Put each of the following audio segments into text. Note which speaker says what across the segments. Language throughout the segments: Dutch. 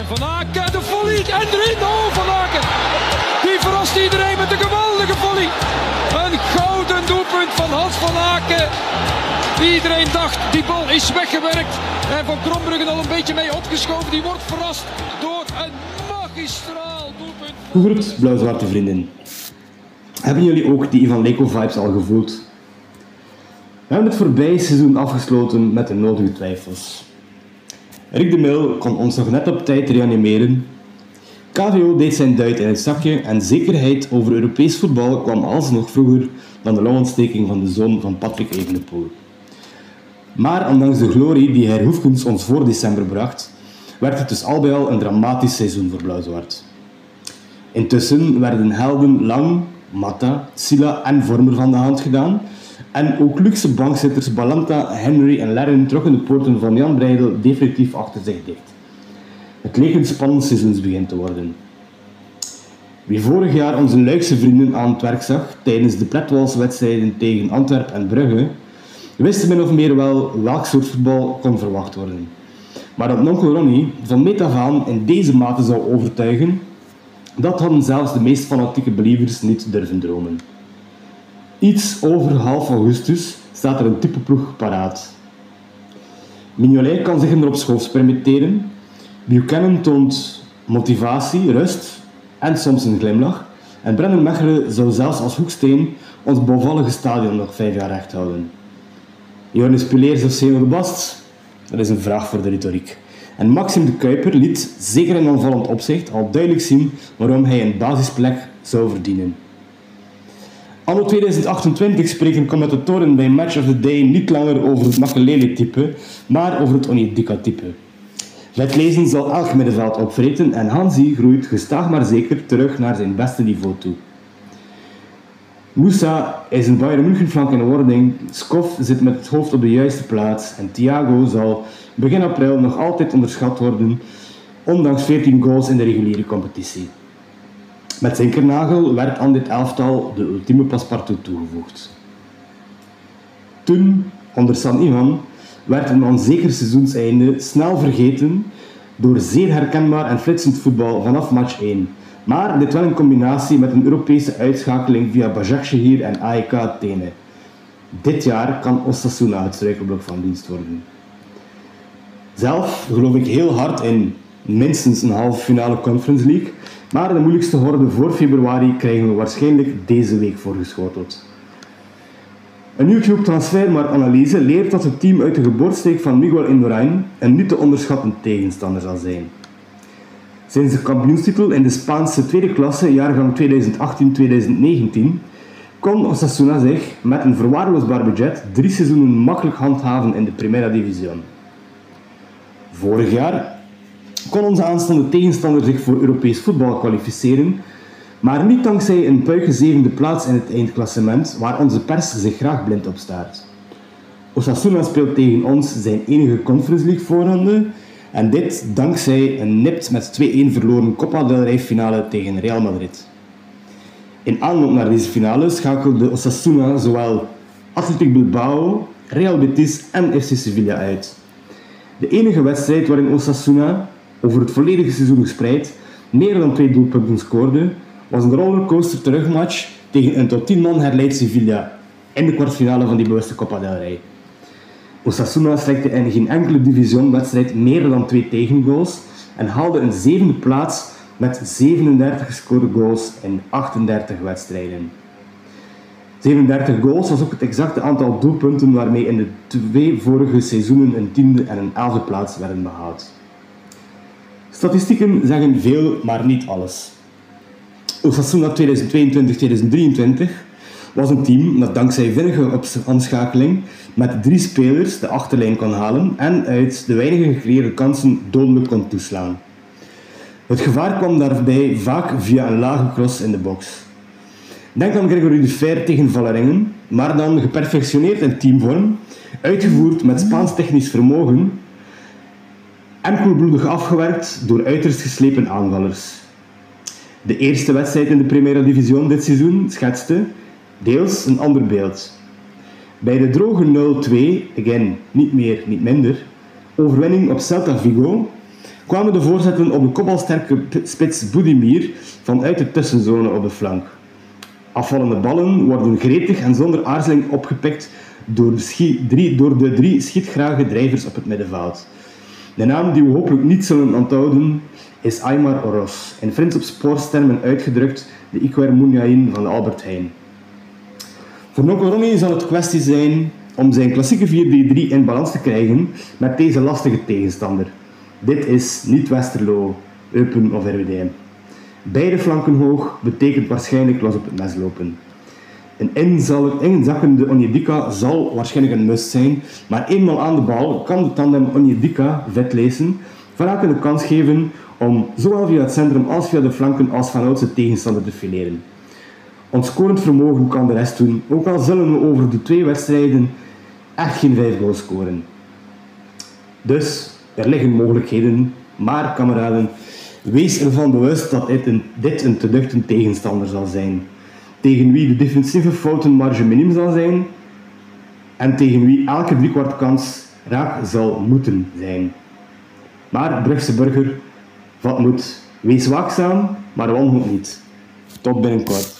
Speaker 1: En Van Aken, de volley en erin. Oh, Van Aken. Die verrast iedereen met een geweldige volley. Een gouden doelpunt van Hans van Aken. Iedereen dacht, die bal is weggewerkt. En Van Krombruggen al een beetje mee opgeschoven. Die wordt verrast door een magistraal doelpunt.
Speaker 2: Goed, blauw-zwarte vrienden. Hebben jullie ook die Ivan Leko vibes al gevoeld? We hebben het voorbije seizoen afgesloten met de nodige twijfels. Rick de Mil kon ons nog net op tijd reanimeren. KVO deed zijn duit in het zakje en zekerheid over Europees voetbal kwam alsnog vroeger dan de longontsteking van de zoon van Patrick Evenepoel. Maar ondanks de glorie die Herr Hoefkens ons voor december bracht, werd het dus al bij al een dramatisch seizoen voor Blauw-Zwart. Intussen werden helden Lang, Matta, Silla en Vormer van de hand gedaan en ook luxe bankzitters Balanta, Henry en Lerren trokken de poorten van Jan Breidel definitief achter zich dicht. Het leek een spannend seizoensbegin te worden. Wie vorig jaar onze Luikse vrienden aan het werk zag tijdens de pletwalswedstrijden tegen Antwerpen en Brugge, wist min of meer wel welk soort voetbal kon verwacht worden. Maar dat Nonkel Ronnie van meet af aan in deze mate zou overtuigen, dat hadden zelfs de meest fanatieke believers niet durven dromen. Iets over half augustus staat er een typeploeg paraat. Mignolet kan zich erop schoofs permitteren. Buchanan toont motivatie, rust en soms een glimlach. En Brennan Mechelen zou zelfs als hoeksteen ons bouwvallige stadion nog vijf jaar recht houden. Johannes Pileers of Seno de Bast? Dat is een vraag voor de retoriek. En Maxim de Kuiper liet, zeker in aanvallend opzicht, al duidelijk zien waarom hij een basisplek zou verdienen. Anno 2028 spreken commentatoren bij Match of the Day niet langer over het Makelele-type, maar over het Onyedika-type. Vetlezen zal elk middenveld opvreten en Hansi groeit gestaag maar zeker terug naar zijn beste niveau toe. Moussa is een Bayern München flank in wording, Skof zit met het hoofd op de juiste plaats en Thiago zal begin april nog altijd onderschat worden, ondanks 14 goals in de reguliere competitie. Met Zinkernagel werd aan dit elftal de ultieme paspartout toegevoegd. Toen, onder San Ivan, werd een onzeker seizoenseinde snel vergeten door zeer herkenbaar en flitsend voetbal vanaf match 1. Maar dit wel in combinatie met een Europese uitschakeling via Başakşehir en AEK Athene. Dit jaar kan Osasuna het struikelblok van dienst worden. Zelf geloof ik heel hard in minstens een halve finale Conference League, maar de moeilijkste horde voor februari krijgen we waarschijnlijk deze week voorgeschoteld. Een YouTube transfermarktanalyse leert dat het team uit de geboortestreek van Miguel Indurain een niet te onderschatten tegenstander zal zijn. Sinds de kampioenstitel in de Spaanse tweede klasse, jaargang 2018-2019, kon Osasuna zich met een verwaarloosbaar budget drie seizoenen makkelijk handhaven in de Primera División. Vorig jaar kon onze aanstaande tegenstander zich voor Europees voetbal kwalificeren, maar niet dankzij een puike zevende plaats in het eindklassement, waar onze pers zich graag blind op staart. Osasuna speelt tegen ons zijn enige Conference League voorronde en dit dankzij een nipt met 2-1 verloren Copa del Rey finale tegen Real Madrid. In aanloop naar deze finale schakelde Osasuna zowel Athletic Bilbao, Real Betis en FC Sevilla uit. De enige wedstrijd waarin Osasuna, over het volledige seizoen gespreid, meer dan twee doelpunten scoorde, was een rollercoaster terugmatch tegen een tot 10 man herleid Sevilla in de kwartfinale van die bewuste Copa del Rey. Osasuna strekte in geen enkele divisionwedstrijd meer dan twee tegengoals en haalde een zevende plaats met 37 gescoorde goals in 38 wedstrijden. 37 goals was ook het exacte aantal doelpunten waarmee in de twee vorige seizoenen een tiende en een elfde plaats werden behaald. Statistieken zeggen veel, maar niet alles. Osasuna 2022-2023 was een team dat dankzij vinnige aanschakeling met drie spelers de achterlijn kon halen en uit de weinige gecreëerde kansen dodelijk kon toeslaan. Het gevaar kwam daarbij vaak via een lage cross in de box. Denk aan Gregory de Fer tegen Valleringen, maar dan geperfectioneerd in teamvorm, uitgevoerd met Spaans technisch vermogen en koelbloedig afgewerkt door uiterst geslepen aanvallers. De eerste wedstrijd in de Primera Division dit seizoen schetste deels een ander beeld. Bij de droge 0-2, again, niet meer, niet minder, overwinning op Celta Vigo, kwamen de voorzetten op de kopbalsterke spits Budimir vanuit de tussenzone op de flank. Afvallende ballen worden gretig en zonder aarzeling opgepikt door de, drie, door de drie schietgrage drijvers op het middenveld. De naam die we hopelijk niet zullen onthouden is Aymar Oros, in Frins op spoorstermen uitgedrukt de Ikwer Munyain van de Albert Heijn. Voor Nokoroni zal het kwestie zijn om zijn klassieke 4-3-3 in balans te krijgen met deze lastige tegenstander. Dit is niet Westerlo, Eupen of RWDM. Beide flanken hoog betekent waarschijnlijk los op het mes lopen. Een inzakkende Onyedika zal waarschijnlijk een must zijn, maar eenmaal aan de bal kan de tandem Onyedika vetlezen vanuit een kans geven om zowel via het centrum als via de flanken als vanuit zijn tegenstander te fileren. Ons scorend vermogen kan de rest doen, ook al zullen we over de twee wedstrijden echt geen vijf goals scoren. Dus, er liggen mogelijkheden, maar kameraden, wees ervan bewust dat dit een, dit een te tegenstander zal zijn. Tegen wie de defensieve foutenmarge minim zal zijn en tegen wie elke driekwart kans raak zal moeten zijn. Maar Brugse burger, wat moet? Wees waakzaam, maar wanhoop niet. Tot binnenkort.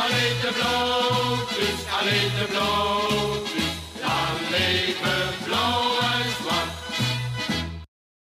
Speaker 3: Alleen de alleen de blootjes.